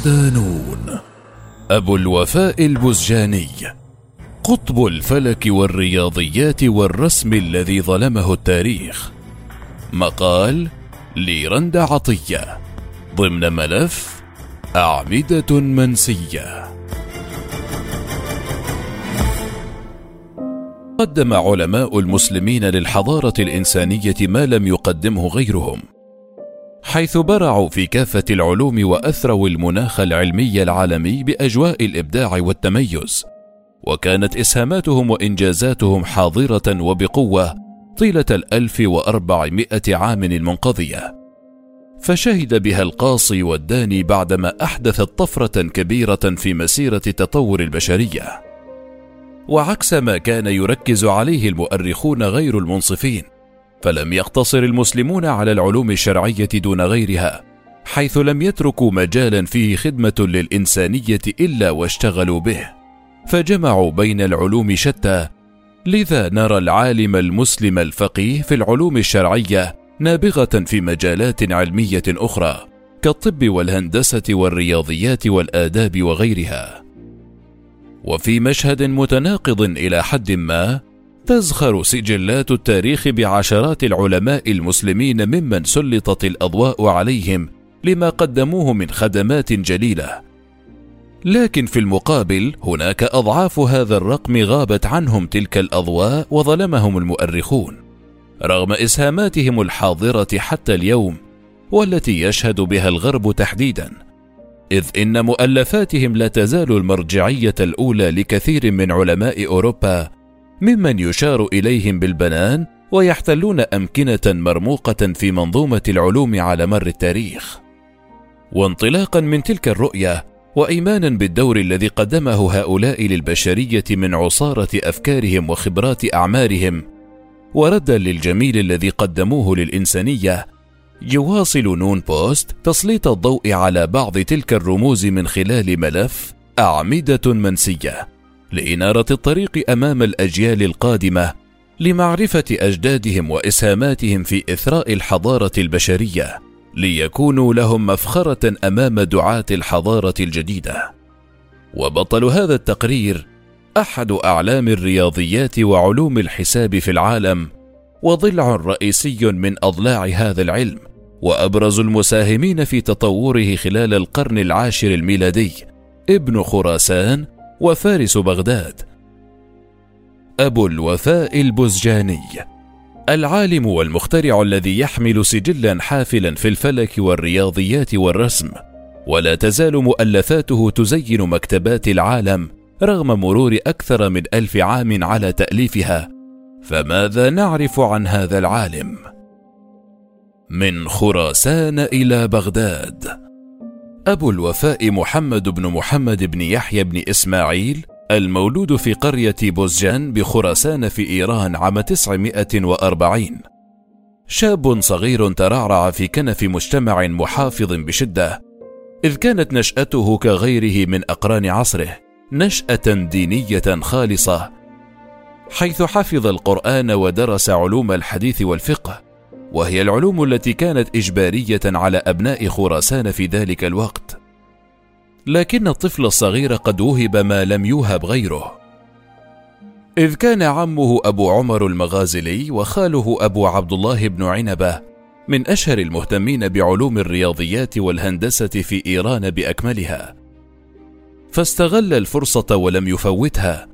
صدانون أبو الوفاء البزجاني قطب الفلك والرياضيات والرسم الذي ظلمه التاريخ. مقال ليرند عطية ضمن ملف أعمدة منسية. قدم علماء المسلمين للحضارة الإنسانية ما لم يقدمه غيرهم. حيث برعوا في كافة العلوم وأثروا المناخ العلمي العالمي بأجواء الإبداع والتميز. وكانت إسهاماتهم وإنجازاتهم حاضرة وبقوة طيلة الألف وأربعمائة عام المنقضية. فشهد بها القاصي والداني بعدما أحدثت طفرة كبيرة في مسيرة تطور البشرية. وعكس ما كان يركز عليه المؤرخون غير المنصفين فلم يقتصر المسلمون على العلوم الشرعية دون غيرها حيث لم يتركوا مجالا فيه خدمة للإنسانية إلا واشتغلوا به. فجمعوا بين العلوم شتى لذا نرى العالم المسلم الفقيه في العلوم الشرعية نابغة في مجالات علمية أخرى كالطب والهندسة والرياضيات والآداب وغيرها. وفي مشهد متناقض إلى حد ما تزخر سجلات التاريخ بعشرات العلماء المسلمين ممن سلطت الأضواء عليهم لما قدموه من خدمات جليلة. لكن في المقابل هناك أضعاف هذا الرقم غابت عنهم تلك الأضواء وظلمهم المؤرخون. رغم إسهاماتهم الحاضرة حتى اليوم والتي يشهد بها الغرب تحديدا إذ إن مؤلفاتهم لا تزال المرجعية الأولى لكثير من علماء أوروبا ممن يشار إليهم بالبنان ويحتلون أمكنة مرموقة في منظومة العلوم على مر التاريخ. وانطلاقا من تلك الرؤية وايمانا بالدور الذي قدمه هؤلاء للبشرية من عصارة أفكارهم وخبرات أعمارهم وردا للجميل الذي قدموه للإنسانية يواصل نون بوست تسليط الضوء على بعض تلك الرموز من خلال ملف أعمدة منسية. لإنارة الطريق أمام الأجيال القادمة لمعرفة أجدادهم وإسهاماتهم في إثراء الحضارة البشرية ليكونوا لهم مفخرة أمام دعاة الحضارة الجديدة. وبطل هذا التقرير أحد أعلام الرياضيات وعلوم الحساب في العالم وضلع رئيسي من أضلاع هذا العلم وأبرز المساهمين في تطوره خلال القرن العاشر الميلادي ابن خراسان وفارس بغداد. أبو الوفاء البزجاني العالم والمخترع الذي يحمل سجلا حافلا في الفلك والرياضيات والرسم ولا تزال مؤلفاته تزين مكتبات العالم رغم مرور أكثر من ألف عام على تأليفها. فماذا نعرف عن هذا العالم؟ من خراسان إلى بغداد. أبو الوفاء محمد بن محمد بن يحيى بن إسماعيل المولود في قرية بوزجان بخراسان في إيران عام 940 شاب صغير ترعرع في كنف مجتمع محافظ بشدة إذ كانت نشأته كغيره من أقران عصره نشأة دينية خالصة حيث حفظ القرآن ودرس علوم الحديث والفقه. وهي العلوم التي كانت إجبارية على أبناء خراسان في ذلك الوقت. لكن الطفل الصغير قد وهب ما لم يوهب غيره. إذ كان عمه أبو عمر المغازلي وخاله أبو عبد الله بن عنبة من أشهر المهتمين بعلوم الرياضيات والهندسة في إيران بأكملها. فاستغل الفرصة ولم يفوتها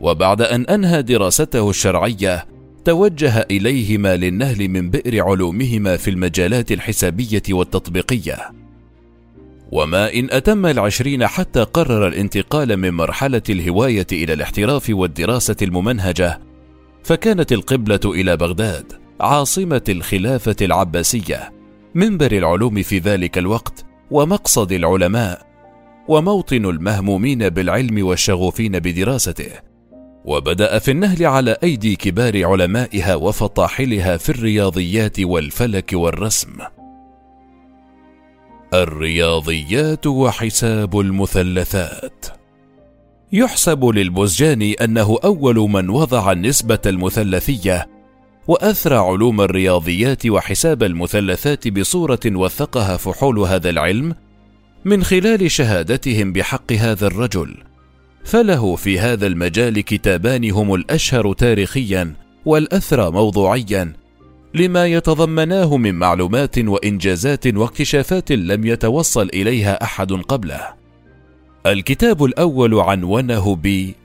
وبعد أن أنهى دراسته الشرعية توجه إليهما للنهل من بئر علومهما في المجالات الحسابية والتطبيقية. وما إن أتم العشرين حتى قرر الانتقال من مرحلة الهواية إلى الاحتراف والدراسة الممنهجة فكانت القبلة إلى بغداد عاصمة الخلافة العباسية منبر العلوم في ذلك الوقت ومقصد العلماء وموطن المهمومين بالعلم والشغوفين بدراسته. وبدأ في النهل على أيدي كبار علمائها وفطاحلها في الرياضيات والفلك والرسم. الرياضيات وحساب المثلثات. يحسب للبزجاني أنه أول من وضع النسبة المثلثية واثرى علوم الرياضيات وحساب المثلثات بصورة وثقها فحول هذا العلم من خلال شهادتهم بحق هذا الرجل. فله في هذا المجال كتابان هم الأشهر تاريخيا والاثرى موضوعيا لما يتضمناه من معلومات وإنجازات واكتشافات لم يتوصل إليها أحد قبله. الكتاب الأول عنونه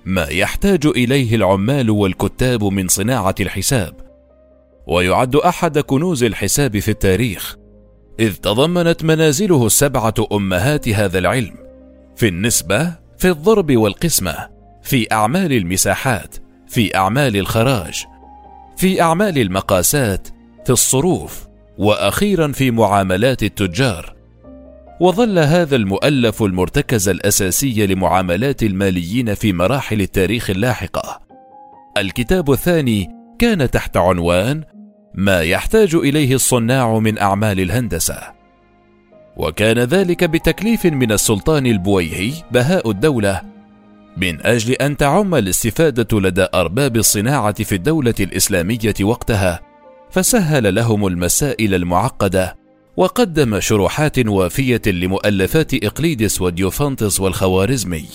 ما يحتاج إليه العمال والكتاب من صناعة الحساب ويعد أحد كنوز الحساب في التاريخ إذ تضمنت منازله السبعة أمهات هذا العلم. في النسبة في الضرب والقسمة في أعمال المساحات في أعمال الخراج في أعمال المقاسات في الصروف وأخيرا في معاملات التجار. وظل هذا المؤلف المرتكز الأساسي لمعاملات الماليين في مراحل التاريخ اللاحقة. الكتاب الثاني كان تحت عنوان ما يحتاج إليه الصناع من أعمال الهندسة وكان ذلك بتكليف من السلطان البويهي بهاء الدولة من أجل أن تعم الاستفادة لدى أرباب الصناعة في الدولة الإسلامية وقتها فسهل لهم المسائل المعقدة وقدم شروحات وافية لمؤلفات إقليدس وديوفانتس والخوارزمي.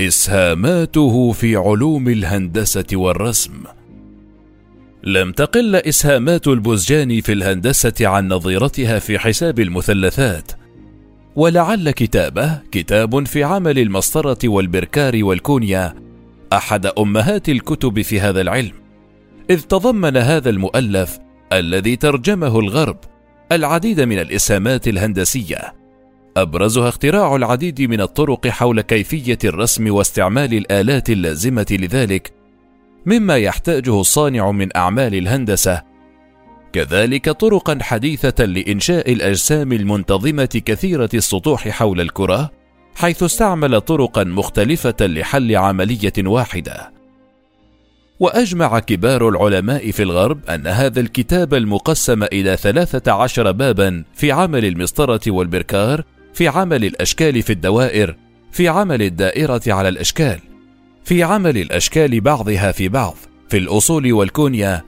إسهاماته في علوم الهندسة والرسم لم تقل إسهامات البزجاني في الهندسة عن نظيرتها في حساب المثلثات. ولعل كتابه كتاب في عمل المسطرة والبركار والكونيا أحد أمهات الكتب في هذا العلم. إذ تضمن هذا المؤلف الذي ترجمه الغرب العديد من الإسهامات الهندسية. أبرزها اختراع العديد من الطرق حول كيفية الرسم واستعمال الآلات اللازمة لذلك مما يحتاجه الصانع من أعمال الهندسة. كذلك طرقا حديثة لإنشاء الأجسام المنتظمة كثيرة السطوح حول الكرة حيث استعمل طرقا مختلفة لحل عملية واحدة. وأجمع كبار العلماء في الغرب أن هذا الكتاب المقسم إلى ثلاثة عشر بابا في عمل المسطرة والبركار في عمل الأشكال في الدوائر في عمل الدائرة على الأشكال. في عمل الأشكال بعضها في بعض في الأصول والكونيا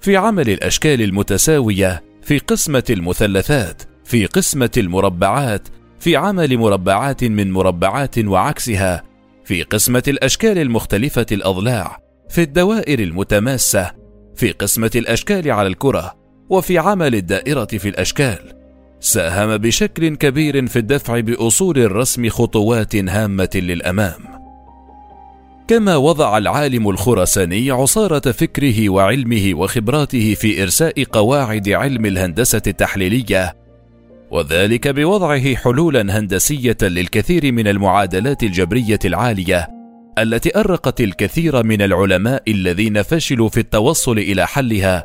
في عمل الأشكال المتساوية في قسمة المثلثات في قسمة المربعات في عمل مربعات من مربعات وعكسها في قسمة الأشكال المختلفة الأضلاع في الدوائر المتماسة في قسمة الأشكال على الكرة وفي عمل الدائرة في الأشكال. ساهم بشكل كبير في الدفع بأصول الرسم خطوات هامة للأمام. كما وضع العالم الخراساني عصارة فكره وعلمه وخبراته في إرساء قواعد علم الهندسة التحليلية. وذلك بوضعه حلولا هندسية للكثير من المعادلات الجبرية العالية التي أرقت الكثير من العلماء الذين فشلوا في التوصل إلى حلها.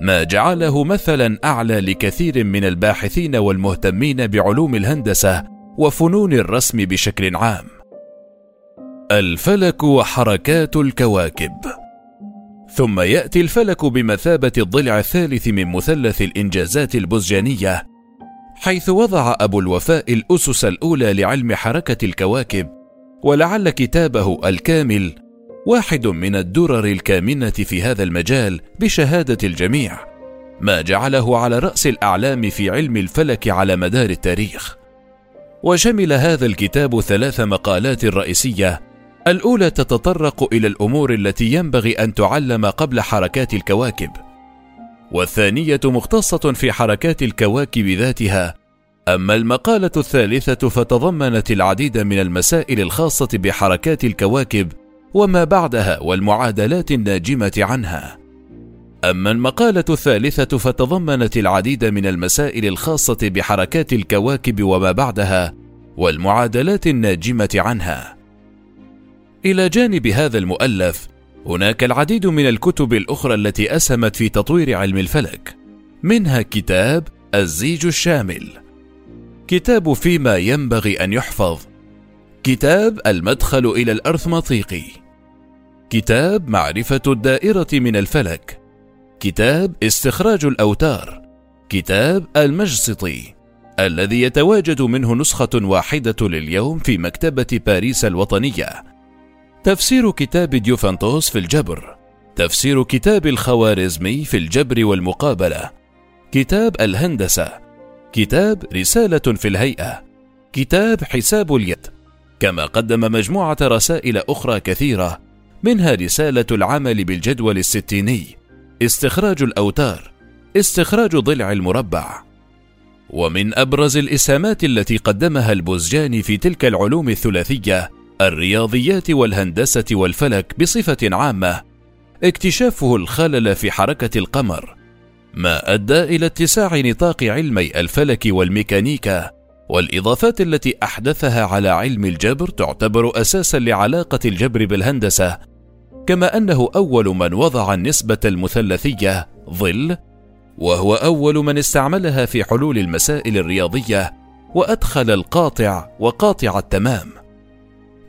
ما جعله مثلا أعلى لكثير من الباحثين والمهتمين بعلوم الهندسة وفنون الرسم بشكل عام. الفلك وحركات الكواكب. ثم يأتي الفلك بمثابة الضلع الثالث من مثلث الإنجازات البزجانية حيث وضع أبو الوفاء الأسس الأولى لعلم حركة الكواكب ولعل كتابه الكامل واحد من الدرر الكامنة في هذا المجال بشهادة الجميع ما جعله على رأس الأعلام في علم الفلك على مدار التاريخ. وشمل هذا الكتاب ثلاث مقالات رئيسية الأولى تتطرق إلى الأمور التي ينبغي أن تعلم قبل حركات الكواكب والثانية مختصة في حركات الكواكب ذاتها. أما المقالة الثالثة فتضمنت العديد من المسائل الخاصة بحركات الكواكب وما بعدها والمعادلات الناجمة عنها. أما المقالة الثالثة فتضمنت العديد من المسائل الخاصة بحركات الكواكب وما بعدها والمعادلات الناجمة عنها. إلى جانب هذا المؤلف هناك العديد من الكتب الأخرى التي أسهمت في تطوير علم الفلك منها كتاب الزيج الشامل. كتاب فيما ينبغي أن يحفظ. كتاب المدخل إلى الأرثماطيقي. كتاب معرفة الدائرة من الفلك. كتاب استخراج الأوتار. كتاب المجسطي. الذي يتواجد منه نسخة واحدة لليوم في مكتبة باريس الوطنية. تفسير كتاب ديوفانتوس في الجبر تفسير كتاب الخوارزمي في الجبر والمقابلة كتاب الهندسة كتاب رسالة في الهيئة كتاب حساب اليد كما قدم مجموعة رسائل أخرى كثيرة منها رسالة العمل بالجدول الستيني استخراج الأوتار استخراج ضلع المربع. ومن أبرز الإسهامات التي قدمها البوزجاني في تلك العلوم الثلاثية الرياضيات والهندسة والفلك بصفة عامة اكتشافه الخلل في حركة القمر ما أدى إلى اتساع نطاق علمي الفلك والميكانيكا والإضافات التي أحدثها على علم الجبر تعتبر أساسا لعلاقة الجبر بالهندسة كما أنه أول من وضع النسبة المثلثية ظل وهو أول من استعملها في حلول المسائل الرياضية وأدخل القاطع وقاطع التمام.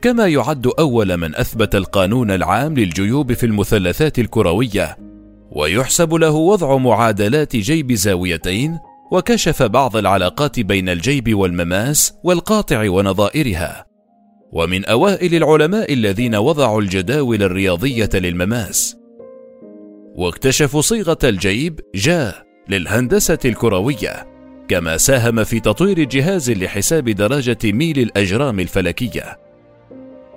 كما يعد أول من أثبت القانون العام للجيوب في المثلثات الكروية ويحسب له وضع معادلات جيب زاويتين وكشف بعض العلاقات بين الجيب والمماس والقاطع ونظائرها. ومن أوائل العلماء الذين وضعوا الجداول الرياضية للمماس. واكتشفوا صيغة الجيب جا للهندسة الكروية كما ساهم في تطوير جهاز لحساب درجه ميل الأجرام الفلكية.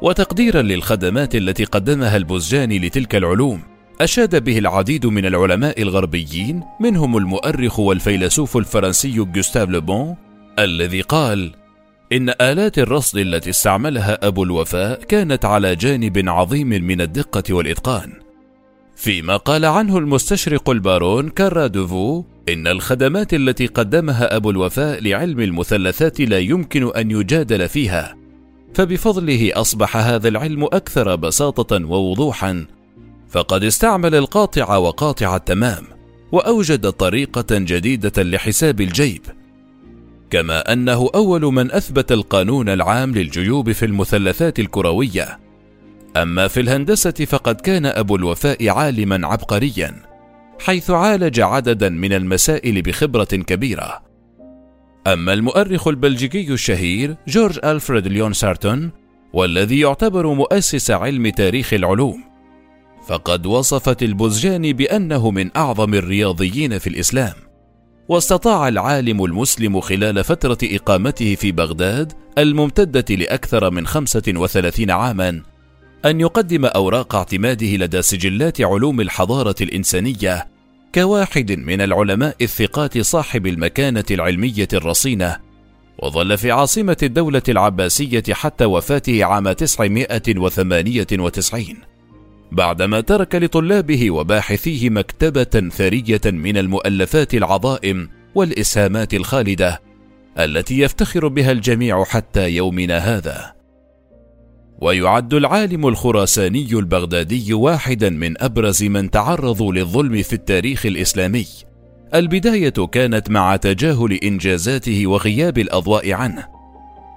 وتقديرا للخدمات التي قدمها البزجاني لتلك العلوم أشاد به العديد من العلماء الغربيين منهم المؤرخ والفيلسوف الفرنسي جوستاف لوبون الذي قال إن آلات الرصد التي استعملها أبو الوفاء كانت على جانب عظيم من الدقة والإتقان. فيما قال عنه المستشرق البارون كارادوفو إن الخدمات التي قدمها أبو الوفاء لعلم المثلثات لا يمكن أن يجادل فيها. فبفضله أصبح هذا العلم أكثر بساطة ووضوحا. فقد استعمل القاطع وقاطع التمام وأوجد طريقة جديدة لحساب الجيب. كما أنه أول من أثبت القانون العام للجيوب في المثلثات الكروية. أما في الهندسة فقد كان أبو الوفاء عالما عبقريا حيث عالج عددا من المسائل بخبرة كبيرة. أما المؤرخ البلجيكي الشهير جورج ألفريد ليون سارتون والذي يعتبر مؤسس علم تاريخ العلوم. فقد وصفت البزجاني بأنه من أعظم الرياضيين في الإسلام. واستطاع العالم المسلم خلال فترة إقامته في بغداد الممتدة لأكثر من خمسة وثلاثين عاما أن يقدم أوراق اعتماده لدى سجلات علوم الحضارة الإنسانية كواحد من العلماء الثقات صاحب المكانة العلمية الرصينة وظل في عاصمة الدولة العباسية حتى وفاته عام 998 بعدما ترك لطلابه وباحثيه مكتبة ثرية من المؤلفات العظائم والإسهامات الخالدة التي يفتخر بها الجميع حتى يومنا هذا. ويعد العالم الخراساني البغدادي واحدا من أبرز من تعرضوا للظلم في التاريخ الإسلامي. البداية كانت مع تجاهل إنجازاته وغياب الأضواء عنه،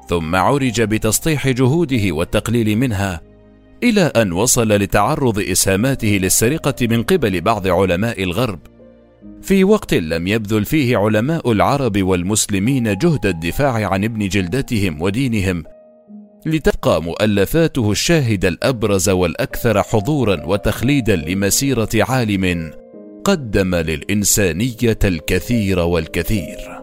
ثم عرج بتسطيح جهوده والتقليل منها إلى أن وصل لتعرض إسهاماته للسرقة من قبل بعض علماء الغرب في وقت لم يبذل فيه علماء العرب والمسلمين جهد الدفاع عن ابن جلدتهم ودينهم لتبقى مؤلفاته الشاهد الأبرز والأكثر حضورا وتخليدا لمسيرة عالم قدم للإنسانية الكثير والكثير.